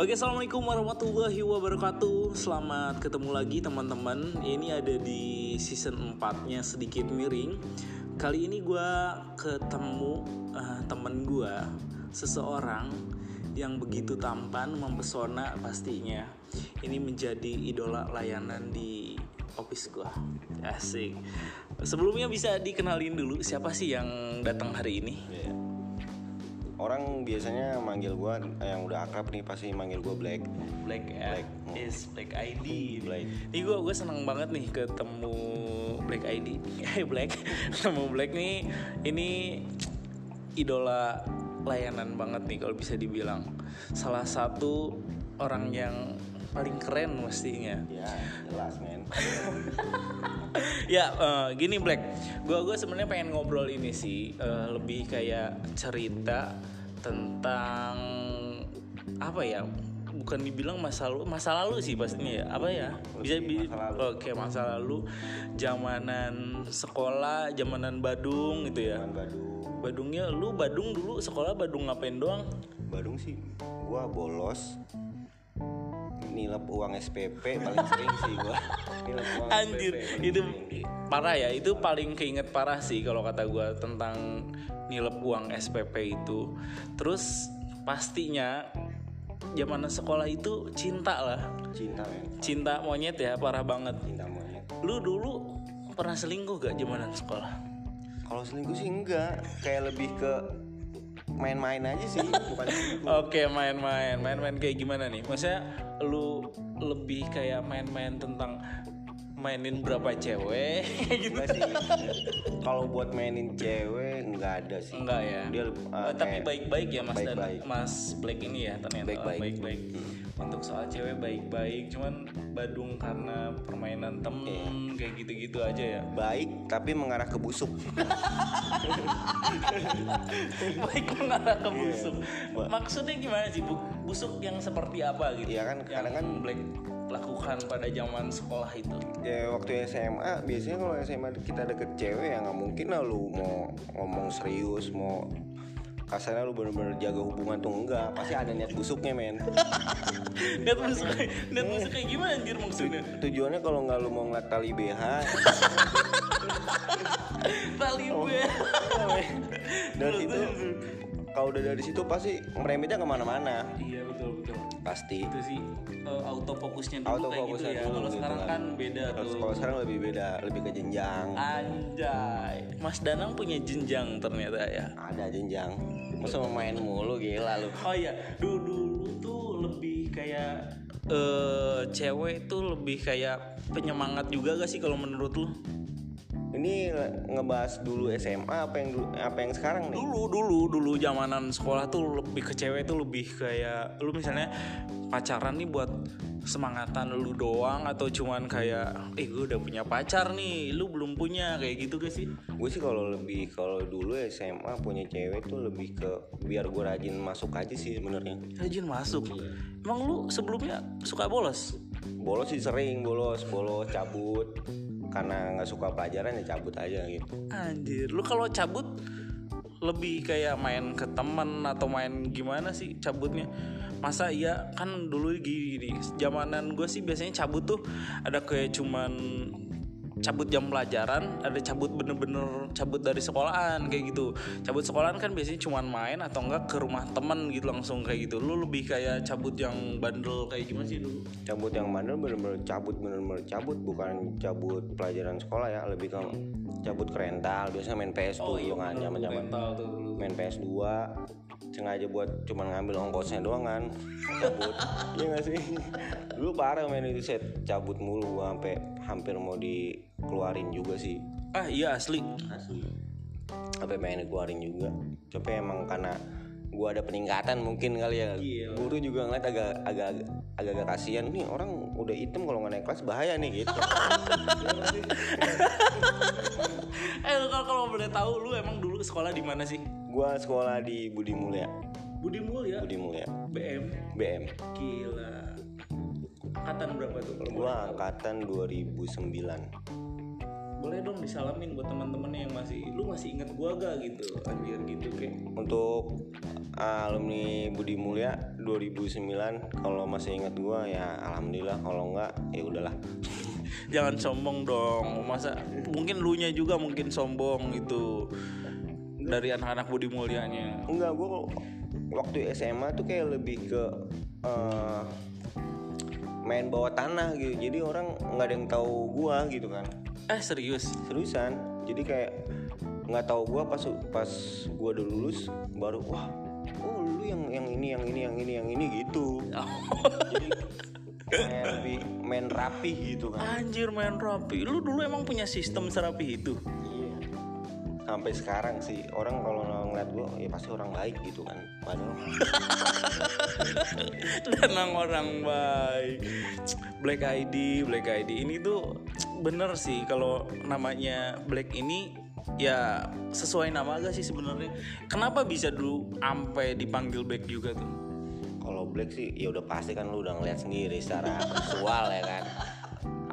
Oke, assalamualaikum warahmatullahi wabarakatuh. Selamat ketemu lagi teman-teman. Ini ada di season 4-nya sedikit miring. Kali ini gue ketemu uh, temen gue, seseorang yang begitu tampan, mempesona pastinya. Ini menjadi idola layanan di office gue. Asik. Sebelumnya bisa dikenalin dulu siapa sih yang datang hari ini? Iya. Orang biasanya manggil gua yang udah akrab nih pasti manggil gua Black. Black ya. Black. Is Black ID. Black. Nih gue gue seneng banget nih ketemu Black ID. Hey Black, ketemu Black nih. Ini idola layanan banget nih kalau bisa dibilang. Salah satu orang yang paling keren mestinya. Ya, jelas men. ya eh, gini Black, gue gue sebenarnya pengen ngobrol ini sih eh, lebih kayak cerita tentang apa ya? Bukan dibilang masa lalu, masa lalu sih pastinya ya. Apa ya? Bisa bi-. Oke masa lalu, zamanan sekolah, zamanan Badung gitu ya. Badung. Badungnya lu Badung dulu sekolah Badung ngapain doang? Badung sih gua bolos nilep uang SPP paling sering sih gua. Nilep uang Anjir, SPP itu sering. parah ya. Itu paling keinget parah sih kalau kata gua tentang nilep uang SPP itu. Terus pastinya zaman sekolah itu cinta lah, cinta men. cinta monyet ya parah banget. Cinta monyet. Lu dulu pernah selingkuh gak zamanan sekolah? Kalau selingkuh sih enggak, kayak lebih ke main-main aja sih, bukan selingkuh. Oke main-main, main-main kayak gimana nih? Maksudnya lu lebih kayak main-main tentang mainin berapa cewek gitu? Sih. Kalau buat mainin cewek enggak ada sih. Enggak ya. Dia ah, tapi baik-baik ya Mas dan baik-baik. Mas Black ini ya ternyata Baik-baik. baik-baik. Untuk soal cewek baik-baik, cuman Badung karena permainan temen Iya. kayak gitu-gitu aja ya. baik tapi mengarah ke busuk. baik mengarah Iya. ke busuk. Maksudnya gimana sih? Bu- busuk yang seperti apa gitu? Iya kan, kadang kan Black lakukan pada zaman sekolah itu. ya waktu SMA biasanya kalau SMA kita deket cewek ya nggak mungkin lah lu mau ngomong serius mau kasarnya lu bener-bener jaga hubungan tuh enggak pasti ada niat busuknya men Niat busuk, niat busuk kayak gimana anjir maksudnya? tujuannya kalau nggak lu mau ngeliat tali BH Tali Oh. gue. dari situ kalau udah dari situ pasti meremitnya ke mana-mana Iya betul betul. pasti itu sih uh, autofokusnya dulu Auto kayak gitu ya. Kalau gitu sekarang kan. kan beda Terus tuh. kalau sekarang lebih beda lebih ke jenjang Anjay. Mas Danang punya jenjang ternyata ya. ada jenjang masa mau main mulu gila lu Oh iya, dulu dulu tuh lebih kayak eh cewek tuh lebih kayak penyemangat juga gak sih kalau menurut lu? Ini ngebahas dulu SMA apa yang dulu apa yang sekarang nih Dulu dulu dulu zamanan sekolah tuh lebih ke cewek tuh lebih kayak lu misalnya pacaran nih buat semangatan lu doang atau cuman kayak eh gue udah punya pacar nih, lu belum punya kayak gitu gak sih? gue sih kalau lebih kalau dulu SMA punya cewek tuh lebih ke biar gue rajin masuk aja sih sebenarnya Rajin masuk. Emang lu sebelumnya suka bolos? bolos sih sering bolos bolos cabut karena nggak suka pelajaran ya cabut aja gitu. Anjir, lu kalau cabut lebih kayak main ke temen atau main gimana sih cabutnya? Masa iya? Kan dulu gini, zamanan gue sih biasanya cabut tuh ada kayak cuman cabut jam pelajaran, ada cabut bener-bener cabut dari sekolahan kayak gitu. Cabut sekolahan kan biasanya cuman main atau enggak ke rumah temen gitu langsung kayak gitu. Lu lebih kayak cabut yang bandel kayak gimana sih dulu? cabut yang bandel bener-bener cabut bener-bener cabut bukan cabut pelajaran sekolah ya lebih ke cabut ke rental biasanya main PS tuh oh, kan zaman zaman Rental tuh dulu. main PS 2 sengaja buat cuman ngambil ongkosnya doang kan. Cabut. Iya gak sih? Dulu parah main itu set. Cabut mulu gua sampai hampir mau dikeluarin juga sih. Ah iya asli. asli. Sampai pengen dikeluarin juga. Tapi emang karena gua ada peningkatan mungkin kali ya Iya. guru juga ngeliat agak agak agak agak kasihan nih orang udah hitam kalau nggak naik kelas bahaya nih gitu Eh kalau kalau boleh tahu lu emang dulu sekolah di mana sih? gua sekolah di Budi Mulia Budi Mulya. Budi Mulia BM. BM Gila. Angkatan berapa tuh kalau gua angkatan 2009 Boleh dong disalamin buat teman-teman yang masih lu masih inget gua gak gitu? Anjir gitu kayak untuk alumni Budi Mulia 2009 kalau masih ingat gua ya alhamdulillah. Kalau enggak ya udahlah. Jangan sombong dong. Masa mungkin lu nya juga mungkin sombong itu dari anak-anak budi mulianya. enggak gua waktu SMA tuh kayak lebih ke eh, main bawah tanah gitu. Jadi orang nggak ada yang tahu gua gitu kan Eh serius? seriusan jadi kayak nggak tahu gua pas pas gua udah lulus baru wah oh lu yang yang ini yang ini yang ini yang ini gitu jadi kayak lebih main rapi gitu kan Anjir main rapi. Lu dulu emang punya sistem serapi itu? Sampai sekarang sih orang kalau ngeliat gua ya pasti orang baik gitu kan padahal Tenang orang baik. Black ID, Black ID ini tuh bener sih kalau namanya Black ini ya sesuai nama gak sih sebenarnya? Kenapa bisa dulu sampai dipanggil Black juga tuh? kalau black sih ya udah pasti kan lu udah ngeliat sendiri secara visual ya kan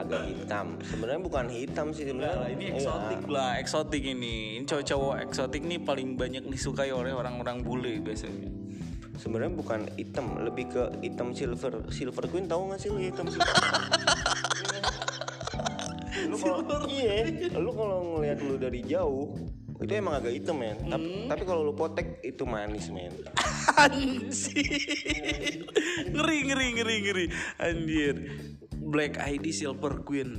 agak hitam sebenarnya bukan hitam sih sebenarnya Nah, ini Iya. eksotik lah, eksotik ini. Ini cowok-cowok eksotik nih paling banyak disukai oleh orang-orang bule biasanya. sebenarnya bukan hitam lebih ke hitam silver silver queen tahu nggak sih lu hitam silver lu kalau iya lu kalau ngelihat lu dari jauh itu emang agak hitam men tapi tapi kalau lu potek itu manis men Anjir. ngeri ngeri ngeri ngeri. Anjir. Black ID Silver Queen.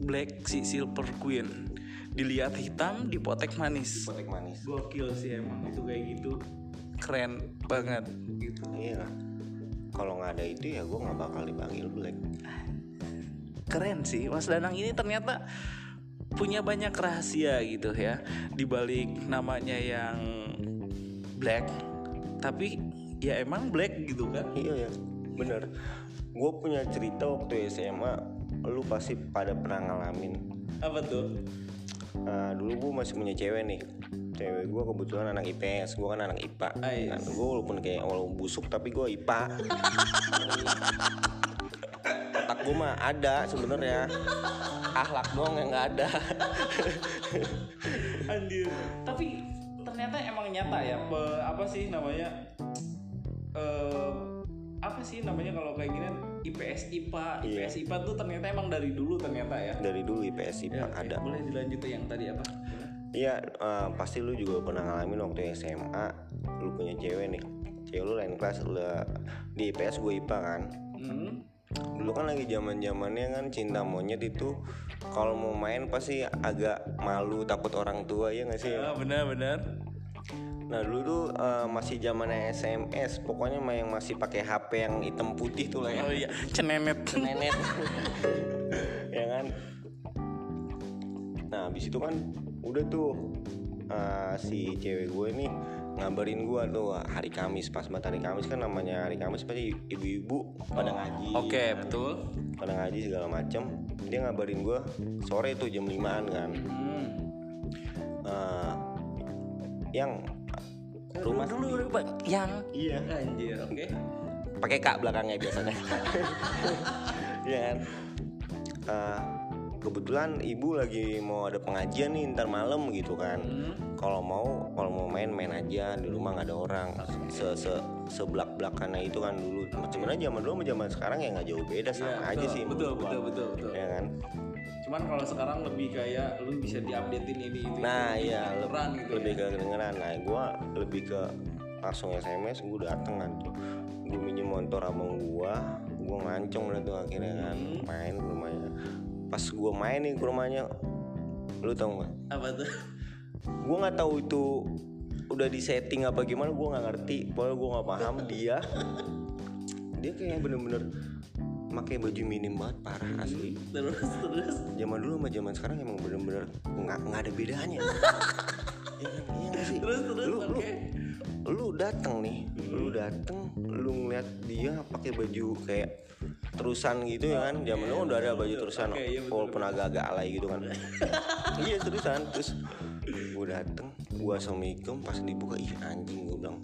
Black si Silver Queen. Dilihat hitam, dipotek manis. potek manis Gokil sih emang itu kayak gitu. Keren banget gitu. iya kalau nggak ada itu ya gue nggak bakal dipanggil black Keren sih Mas Danang ini ternyata punya banyak rahasia gitu ya di balik namanya yang black tapi ya emang black gitu kan iya ya bener gue punya cerita waktu SMA lu pasti pada pernah ngalamin. Apa tuh? Nah, dulu gue masih punya cewek nih. Cewek gue kebetulan anak IPS gue kan anak IPA Ais. kan gue walaupun kayak walaupun busuk tapi gue IPA otak gue mah ada sebenarnya. Akhlak doang yang nggak ada. Anjir. Tapi ternyata emang nyata ya. Pe- apa sih namanya? Eh apa sih namanya kalau kayak gini IPS IPA Iya. IPS IPA tuh ternyata emang dari dulu ternyata ya. dari dulu IPS IPA Oke, ada Boleh dilanjut yang tadi apa? Iya, eh, pasti lu juga pernah ngalamin waktu SMA, lu punya cewek nih. Cewek lu lain kelas, lu di IPS gue IPA kan. Hmm. Dulu kan lagi zaman zamannya kan cinta monyet itu kalau mau main pasti agak malu takut orang tua ya nggak sih? Ah, benar benar. Nah dulu tuh eh, masih zamannya SMS, pokoknya mah yang masih pakai HP yang hitam putih tuh lah ya. Oh iya, cenenet. nenet ya kan nah habis itu kan udah tuh uh, si cewek gue nih ngabarin gue tuh hari Kamis pas banget hari Kamis kan namanya hari Kamis pasti ibu-ibu pada ngaji Oke, betul. pada ngaji segala macem dia ngabarin gue sore tuh jam 5an kan Hmm. Uh, yang rumah dulu dulu. Yang iya. Anjir, oke. pakai kak belakangnya biasanya. Iya kan? Eh, kebetulan ibu lagi mau ada pengajian nih ntar malam gitu kan. Hmm. kalau mau kalau mau main main aja. Di rumah nggak ada orang. Se se sebelak belakannya itu kan dulu. Sebenarnya zaman dulu sama zaman sekarang ya nggak jauh beda. Sama Iya, aja betul, sih betul, gua. betul, betul, betul. ya kan Cuman kalau sekarang lebih kayak lu bisa diupdatein ini itu. nah itu, iya kedengeran gitu. lebih ya. ke kedengeran nah gue lebih ke langsung SMS gue dateng kan tuh gue minjem motor abang gue gue ngancong lah tuh akhirnya kan Hmm. main ke rumahnya pas gue main nih ke rumahnya lu tau nggak Apa tuh? gue nggak tahu itu udah di setting apa gimana gue nggak ngerti pokoknya gue nggak paham dia dia kayak bener-bener pakai baju minim banget parah asli. Terus terus. zaman dulu sama zaman sekarang emang bener-bener nggak nggak ada bedanya. Iya kan? Iya nggak sih? Terus terus lu, oke. lu, lu dateng nih lu dateng lu ngeliat dia pakai baju kayak terusan gitu ya kan? Zaman dulu udah ada baju terusan Oke, iya, walaupun agak-agak alay gitu kan. Iya terusan terus gue dateng gue assalamualaikum pas dibuka ih anjing gue bilang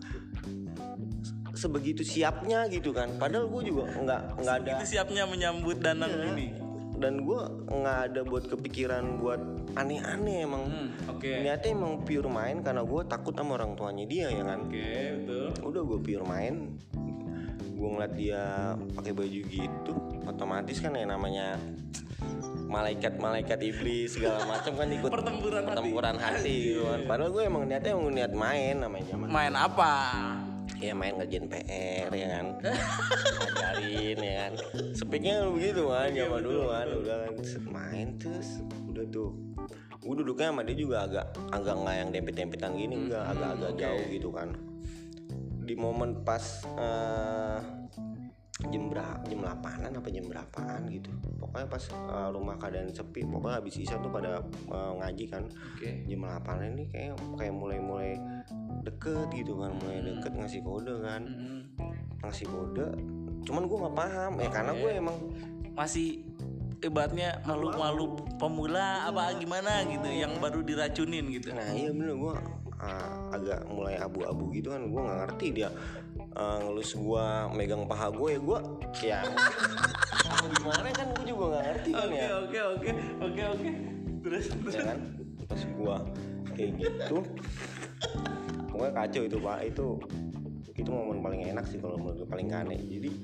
sebegitu siapnya gitu kan padahal gue juga nggak nggak ada siapnya menyambut Danang Iya. ini. dan gue nggak ada buat kepikiran buat aneh-aneh emang Hmm, oke. niatnya emang pure main karena gue takut sama orang tuanya dia ya kan Oke, betul. udah gue pure main gue ngeliat dia pakai baju gitu otomatis kan ya namanya malaikat-malaikat iblis segala macam kan ikut Pertempuran hati. pertempuran hati gitu kan padahal gue emang niatnya emang niat main namanya Main apa? Ya main ngerjain PR ya kan? Ngajarin ya kan? Speaknya begitu kan zaman dulu kan? udah kan main terus udah tuh. Gue duduknya sama dia juga agak agak nggak yang dempet-dempetan gini enggak agak-agak jauh gitu kan. Di momen pas eh, jam berapa jam 8an apa jam berapaan gitu. Pokoknya pas eh, rumah keadaan sepi pokoknya habis isa tuh pada eh, ngaji kan. Oke. jam 8 ini kayak kayak mulai-mulai deket gitu kan mulai deket ngasih kode kan. Hmm. ngasih kode cuman gue nggak paham. Ya karena gue emang Masih ibaratnya malu-malu pemula apa gimana gitu yang baru diracunin gitu. nah iya bener gue ah, agak mulai abu-abu gitu kan gue nggak ngerti dia ah, ngelus gue megang paha gue ya gue ya gimana kan gue juga nggak ngerti kan Oke, ya oke, oke. Oke, oke. Terus ya kan pas gue kayak gitu pokoknya kacau itu pak itu itu momen paling enak sih kalau menurut gue paling aneh jadi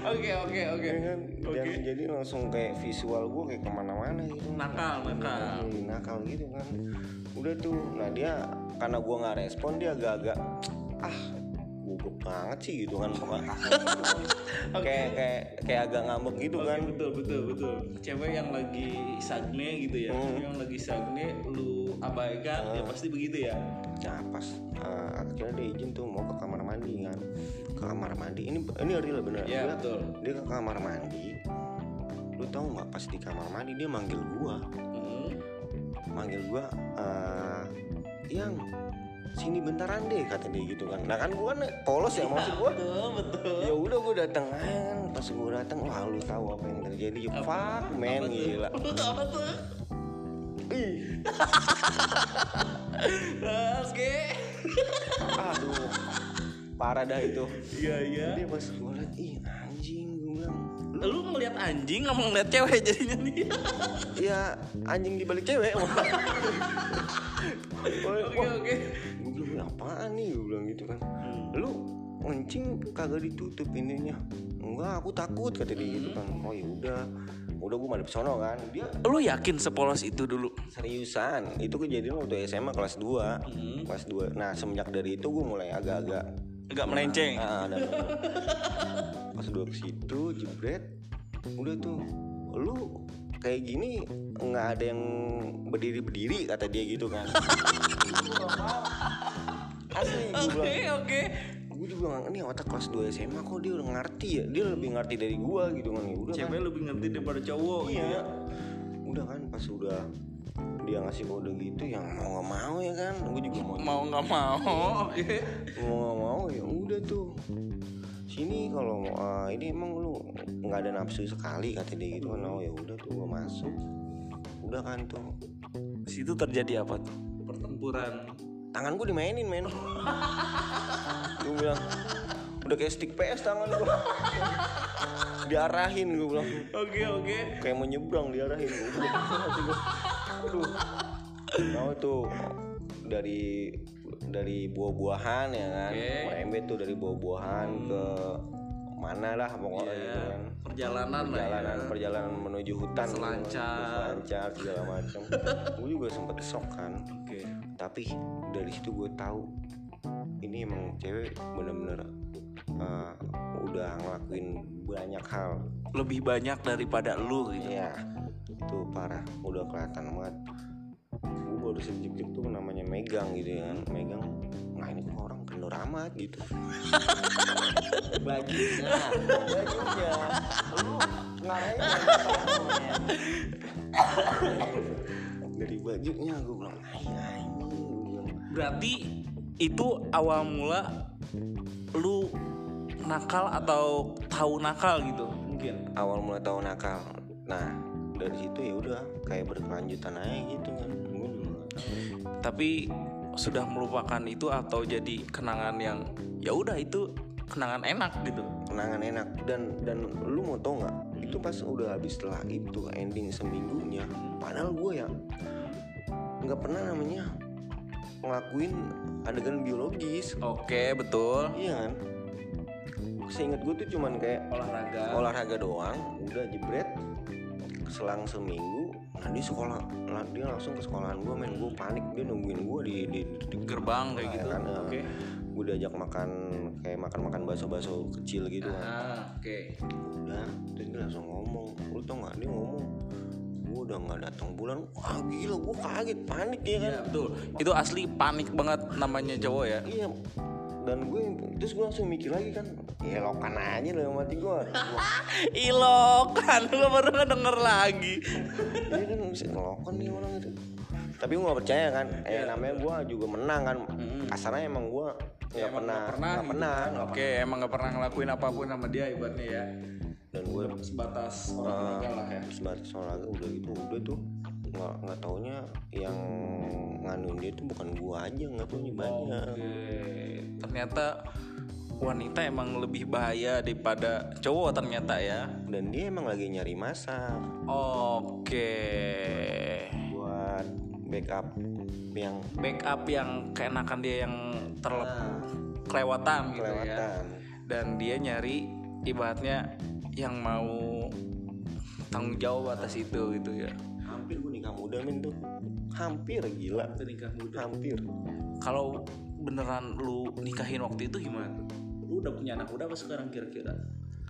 Oke, oke, oke. ya kan dan jadi langsung kayak visual gue kayak ke mana-mana gitu Nakal, nakal. Lagi nakal gitu kan udah tuh nah dia karena gua nggak respon dia agak-agak ah gugup banget sih gitu kan pokoknya kayak kayak kayak agak ngambek gitu Oke, kan betul, betul, betul. Cewek yang lagi sagne gitu ya. Hmm. Yang lagi sagne lu abaikan ya pasti begitu ya. nah pas uh, akhirnya dia izin tuh mau ke kamar mandi kan. Ke kamar mandi ini ini real bener. Iya, dia, betul. dia ke kamar mandi. Lu tahu nggak pas di kamar mandi dia manggil gua? Hmm. manggil gua eh yang sini bentaran deh kata dia gitu kan. Nah kan gua kan polos ya maksud gua. Betul, betul. ya udah gue datang aja kan. Pas gue datang wah lu tahu apa yang terjadi. Ya fuck man gila. Apa tuh? Ih Oke. aduh parah dah itu. Iya, iya. dia pas gue liat ih anjing gue bilang Lu ngeliat anjing sama ngeliat cewek jadinya nih. ya anjing di balik cewek Oke, oke. gue bilang "Ini apaan nih? Gue bilang gitu kan. Lu kencing kagak ditutup ininya? Enggak aku takut kata dia gitu kan. Oh ya udah udah gue madep sono kan. Dia Lu yakin sepolos itu dulu? seriusan. Itu kejadian waktu SMA kelas 2 kelas 2 nah semenjak dari itu gue mulai agak-agak Agak melenceng. ah, ada pas dua ke situ jebret. Udah tuh lu kayak gini nggak ada yang berdiri berdiri kata dia gitu kan. Asli gue Oke, bilang oke. Gue juga bilang ini otak kelas 2 SMA kok dia udah ngerti ya? Dia lebih ngerti dari gue gitu kan ya udah kan. Cewek lebih ngerti daripada cowok gitu iya. ya. udah kan pas udah dia ngasih kode gitu yang mau nggak mau ya kan. Gue juga mau Mau nggak mau, oke. mau nggak mau ya udah tuh. Sini kalau uh, ini emang lu nggak ada nafsu sekali kata dia gitu kan. Oh ya udah tuh gue masuk. Udah kan tuh. Di situ terjadi apa tuh? Pertempuran. tangan gue dimainin men gue bilang udah kayak stick PS tangan gue diarahin gue bilang Oke, oke. kayak mau nyebrang diarahin gue aduh mau tuh dari dari buah-buahan ya kan Oke. MB tuh dari buah-buahan ke mana lah pokoknya Iya, gitu kan Perjalanan lah ya. perjalanan perjalanan menuju hutan. Selancar. selancar segala macam gue juga sempet shock kan Oke. tapi dari situ gue tahu ini emang cewek bener-bener uh, udah ngelakuin banyak hal Lebih banyak daripada lu gitu. Iya, itu parah, udah kelihatan banget. Gue baru sejek tuh namanya megang gitu ya kan, megang. Nah ini orang kendor amat gitu. bajunya, bajunya. Lu ngarahin dari bajunya gue bilang, gue bilang. Berarti itu awal mula lu nakal atau tahu nakal gitu mungkin. Awal mulai tahu nakal. Nah dari situ ya udah kayak berkelanjutan aja gitu kan. Tapi sudah melupakan itu atau jadi kenangan yang ya udah itu kenangan enak gitu kenangan enak dan dan lu mau tau nggak itu pas udah habis setelah itu ending seminggunya padahal gue ya nggak pernah namanya ngelakuin adegan biologis. Oke betul. Iya kan? Seingat gue tuh cuman kayak olahraga. olahraga doang. Udah jebret selang seminggu nah dia sekolah lah, dia langsung ke sekolahan gue main gue panik dia nungguin gue di, di, di gerbang kayak gitu. kan, oke. Gue diajak makan kayak makan makan bakso bakso kecil gitu kan. Ah oke. Udah terus dia langsung ngomong. Lu tau gak dia ngomong gue udah nggak datang bulan wah gila gue kaget panik ya kan? Iya betul. Itu asli panik banget namanya cowok ya. Iya dan gue terus gue langsung mikir lagi kan ya lokan aja loh yang mati gue ilokan gue baru denger lagi. Iya kan bisa ngelokan nih orang itu. Tapi gue gak percaya kan eh namanya gue juga menang kan. Kasarnya emang gue nggak pernah nggak gitu. pernah kan. oke emang nggak pernah ngelakuin apa pun sama dia ibaratnya ya dan gue sebatas olahraga lah ya sebatas olahraga udah gitu udah tuh nggak nggak taunya yang nganuin dia tuh bukan gue aja nggak taunya banyak Oke, ternyata wanita emang lebih bahaya daripada cowok ternyata ya. dan dia emang lagi nyari masa Oke. buat backup yang Backup yang keenakan dia yang terlep kelewatan gitu ya. kelewatan Dan dia nyari ibaratnya yang mau tanggung jawab atas itu gitu ya. hampir gue nikah muda min tuh hampir gila nikah muda. hampir Kalau beneran lu nikahin waktu itu gimana? Lu udah punya anak udah apa sekarang kira-kira?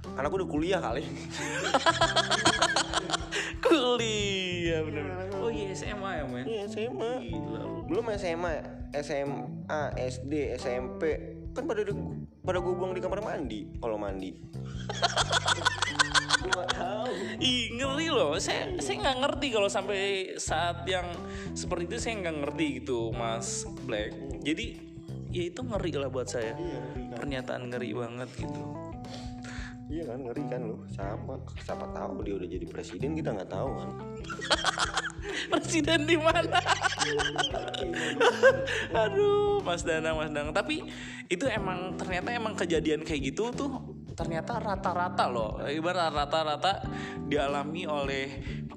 karena gue udah kuliah kali Kuliah bener. Oh iya SMA ya men. iya SMA Gila lu. belum SMA SMA SD SMP kan pada di- pada gue buang di kamar mandi kalau mandi gue gak tahu Ih ngeri loh. Saya saya nggak ngerti kalau sampai saat yang seperti itu saya nggak ngerti gitu Mas Black. Jadi ya itu ngeri lah buat saya. Pernyataan ngeri banget gitu. Iya kan ngeri kan lu sama siapa tahu dia udah jadi presiden kita nggak tahu kan Presiden di mana? Aduh, Mas Danang, Mas Danang. Tapi itu emang ternyata emang kejadian kayak gitu tuh ternyata rata-rata loh. Ibarat rata-rata dialami oleh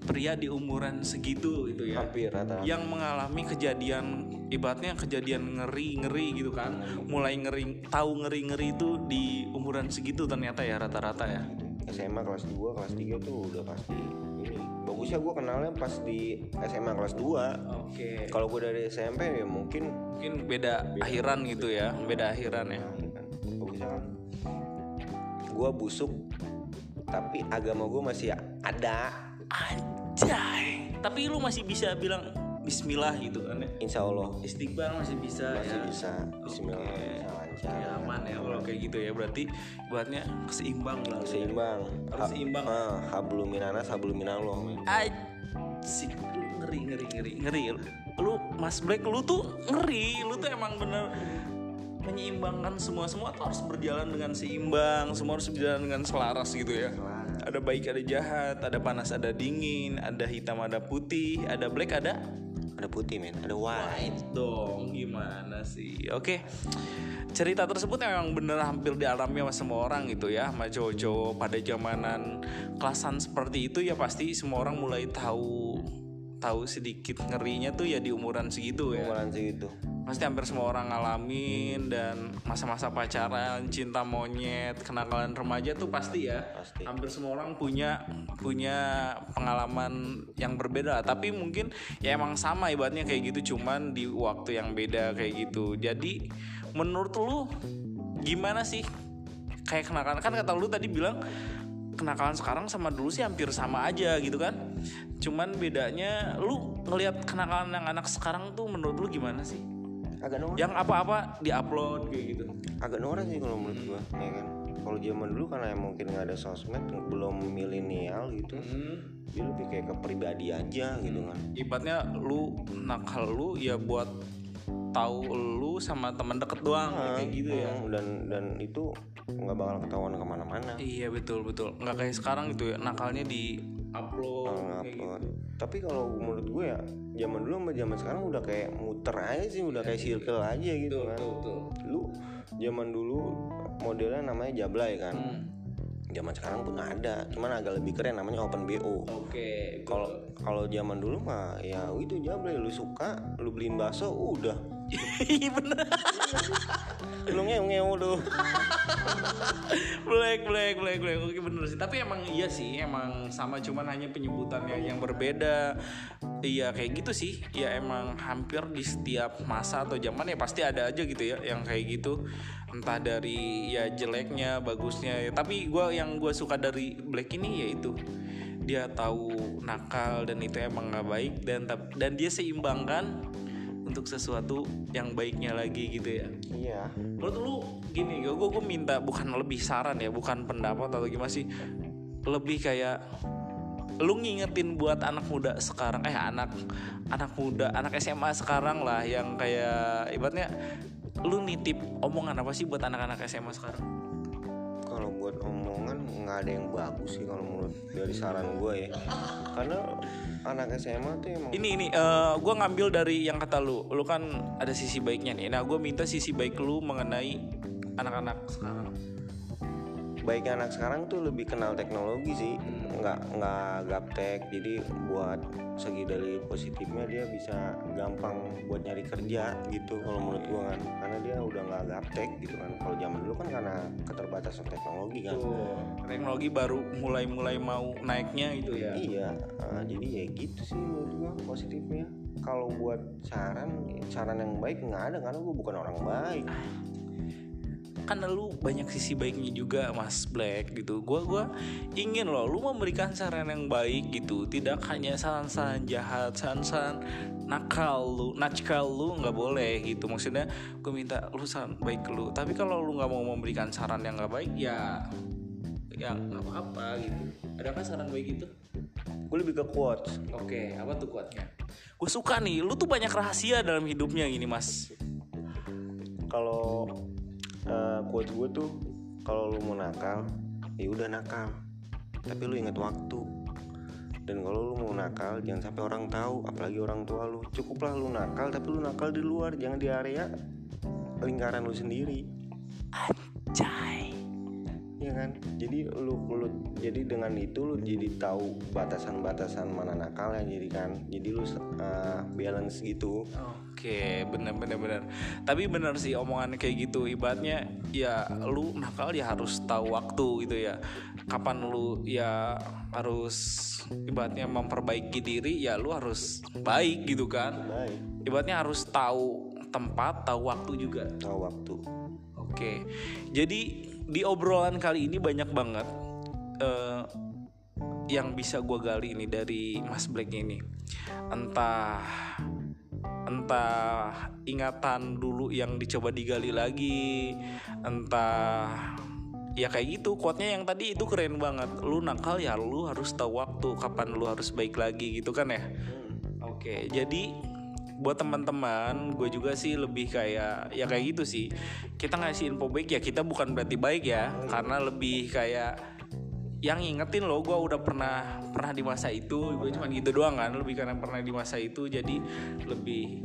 pria di umuran segitu gitu ya. hampir rata Yang mengalami kejadian ibaratnya kejadian ngeri-ngeri gitu kan. Mulai ngeri tahu ngeri-ngeri itu di umuran segitu ternyata ya rata-rata ya. SMA kelas 2 kelas 3 tuh udah pasti ini bagusnya gue kenalnya pas di SMA kelas 2 Oke. kalau gue dari SMP ya mungkin Mungkin beda akhiran gitu ya, beda akhiran ya. ya kan bagusnya kan gue busuk tapi agama gue masih ada Anjay. Tapi lu masih bisa bilang Bismillah gitu kan ya. Insya Allah Istighfar masih bisa masih ya. bisa Bismillah bisa lancar Ya aman ya kalau kayak gitu ya. Berarti buatnya seimbang lah. lu ya. seimbang Harus seimbang. ah, hablum minanas hablum minallah. Asik lu ngeri ngeri ngeri ngeri. Lu Mas Black lu tuh ngeri. Lu tuh emang bener menyeimbangkan semua. Semua tuh harus berjalan dengan seimbang. Semua harus berjalan dengan selaras gitu ya. Ada baik ada jahat. Ada panas ada dingin. Ada hitam ada putih. Ada black ada? Ada putih men. Ada white. White dong. Gimana sih? Oke. Cerita tersebut memang bener hampir dialami sama semua orang gitu ya. Sama cowok-cowok pada zamanan kelasan seperti itu ya pasti semua orang mulai tahu tahu sedikit ngerinya tuh ya di umuran segitu ya. Umuran segitu pasti hampir semua orang ngalamin dan masa-masa pacaran cinta monyet kenakalan remaja tuh pasti ya. Pasti. hampir semua orang punya punya pengalaman yang berbeda tapi mungkin ya emang sama ibaratnya kayak gitu cuman di waktu yang beda kayak gitu. Jadi menurut lu gimana sih kayak kenakalan? Kan kata lu tadi bilang kenakalan sekarang sama dulu sih hampir sama aja gitu kan. Cuman bedanya lu ngelihat kenakalan yang anak sekarang tuh menurut lu gimana sih agak norak. Yang apa-apa diupload kayak gitu. Agak norak sih kalau menurut gua ya kan? Kalau zaman dulu karena mungkin nggak ada sosmed belum milenial gitu dia lebih kayak ke pribadi aja gitu kan. Ibaratnya lu nakal lu ya buat tahu lu sama teman deket doang kayak gitu ya. Hmm, dan dan itu nggak bakal ketahuan ke mana-mana. Iya betul betul. Nggak kayak sekarang gitu ya nakalnya di upload kayak gitu. Ngupload. tapi kalau menurut gue ya zaman dulu sama zaman sekarang udah kayak muter aja sih udah kayak circle aja gitu kan betul betul lu zaman dulu modelnya namanya Jablay kan. Hmm. Zaman sekarang pun ada, cuman agak lebih keren namanya Open BO. Oke. Kalau kalau zaman dulu mah ya itu Jablay lu suka, lu beliin bakso udah. Iya bener. Lu ngeu-ngeu tuh. black black black black. Oke bener sih. Tapi emang iya sih emang sama cuman hanya penyebutannya yang berbeda. Iya kayak gitu sih. Ya emang hampir di setiap masa atau zaman ya pasti ada aja gitu ya yang kayak gitu. Entah dari ya jeleknya bagusnya. Tapi gua yang gue suka dari black ini yaitu dia tahu nakal dan itu emang nggak baik dan dan dia seimbangkan untuk sesuatu yang baiknya lagi gitu ya Iya. menurut lu gini gue gue minta bukan lebih saran ya bukan pendapat atau gimana sih lebih kayak lu ngingetin buat anak muda sekarang eh anak anak muda anak SMA sekarang lah yang kayak ibaratnya lu nitip omongan apa sih buat anak-anak SMA sekarang Kalau buat omongan nggak ada yang bagus sih kalau menurut dari saran gue ya. Karena anak SMA tuh emang ini ini eh gue ngambil dari yang kata lu. Lu kan ada sisi baiknya nih. Nah gue minta sisi baik lu mengenai anak-anak sekarang baiknya anak sekarang tuh lebih kenal teknologi sih. Nggak nggak gaptek. Jadi buat segi dari positifnya dia bisa gampang buat nyari kerja gitu kalau menurut gua kan. Karena dia udah nggak gaptek gitu kan. Kalau zaman dulu kan karena keterbatasan teknologi kan. Teknologi baru mulai-mulai mau naiknya gitu ya. Iya. Ah, jadi ya gitu sih menurut gua positifnya. Kalau buat saran saran yang baik nggak ada karena gua bukan orang baik kan lu banyak sisi baiknya juga Mas Black gitu. Gua gua ingin loh lu memberikan saran yang baik gitu, tidak hanya saran-saran jahat, saran-saran nakal lu, nakal lu nggak boleh gitu. Maksudnya gue minta lu saran baik lu. Tapi kalau lu nggak mau memberikan saran yang nggak baik ya ya nggak apa-apa gitu. Adakah saran baik gitu? gue lebih ke quotes Oke, apa tuh kuatnya? Gue suka nih, lu tuh banyak rahasia dalam hidupnya gini mas. kalau quotes gue tuh kalau lu mau nakal ya udah nakal. Tapi lu ingat waktu. Dan kalau lu mau nakal jangan sampai orang tahu apalagi orang tua lu. Cukuplah lu nakal tapi lu nakal di luar jangan di area lingkaran lu sendiri. Anjay. Ya kan jadi lu, lu jadi dengan itu lu jadi tahu batasan-batasan mana nakalnya jadi kan jadi lu eh, balance gitu Oke, bener bener bener. Tapi bener sih omongan kayak gitu. Ibaratnya ya lu nakal ya harus tahu waktu gitu ya. Kapan lu ya harus ibaratnya memperbaiki diri ya lu harus baik gitu kan. baik Ibaratnya harus tahu tempat, tahu waktu juga. tahu waktu Oke, jadi di obrolan kali ini banyak banget eh, yang bisa gue gali ini dari Mas Black ini. Entah entah ingatan dulu yang dicoba digali lagi, entah ya kayak gitu quote-nya yang tadi itu keren banget. Lu nakal ya lu harus tahu waktu kapan lu harus baik lagi gitu kan ya. Oke, jadi buat teman-teman, gue juga sih lebih kayak ya kayak gitu sih. Kita ngasih info baik ya kita bukan berarti baik ya, karena lebih kayak yang ngingetin lo gue udah pernah pernah di masa itu. Gue cuma gitu doang kan lebih karena pernah di masa itu. Jadi lebih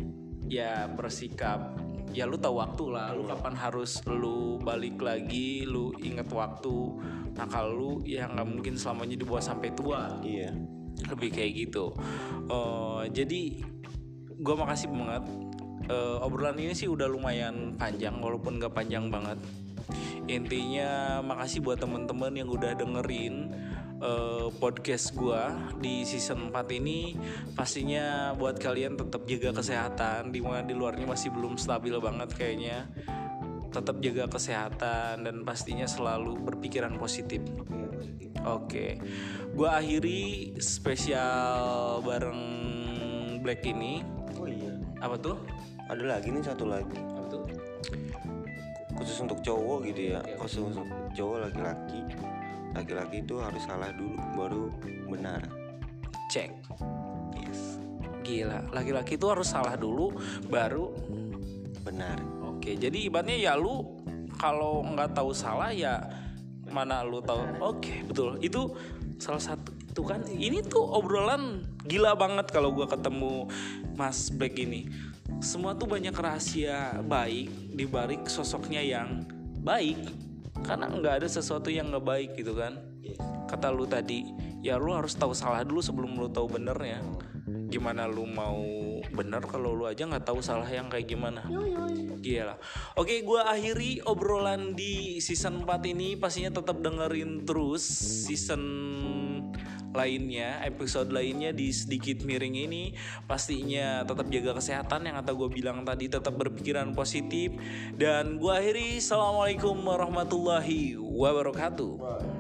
ya bersikap ya lu tahu waktu lah. Lu kapan harus lu balik lagi lu inget waktu. Nakal lu ya nggak mungkin selamanya dibawa sampai tua. Iya. Lebih kayak gitu. Eh, jadi gue makasih banget. Eh, obrolan ini sih udah lumayan panjang walaupun gak panjang banget. Intinya makasih buat temen-temen yang udah dengerin eh, podcast gue di season 4 ini. Pastinya buat kalian tetap jaga kesehatan di mana di luarnya masih belum stabil banget kayaknya. Tetap jaga kesehatan dan pastinya selalu berpikiran positif. Oke, gua akhiri spesial bareng Black ini. Iya Apa tuh? ada lagi nih satu lagi Apa tuh? khusus untuk cowok gitu ya khusus untuk cowok laki-laki laki-laki itu harus salah dulu baru benar Cek. yes Gila, laki-laki itu harus salah dulu baru benar Oke, jadi ibaratnya ya lu kalau nggak tahu salah ya mana lu tahu. Oke, betul. Itu salah satu itu kan ini tuh obrolan gila banget kalau gua ketemu Mas Black ini. Semua tuh banyak rahasia baik di balik sosoknya yang baik. karena nggak ada sesuatu yang nggak baik gitu kan kata lu tadi ya lu harus tahu salah dulu sebelum lu tahu benernya gimana lu mau bener kalau lu aja nggak tahu salah yang kayak gimana Gila. Oke, gua akhiri obrolan di season 4 ini. Pastinya tetap dengerin terus season lainnya, episode lainnya di sedikit miring ini. Pastinya tetap jaga kesehatan yang kata gue bilang tadi, tetap berpikiran positif. Dan gua akhiri, assalamualaikum warahmatullahi wabarakatuh.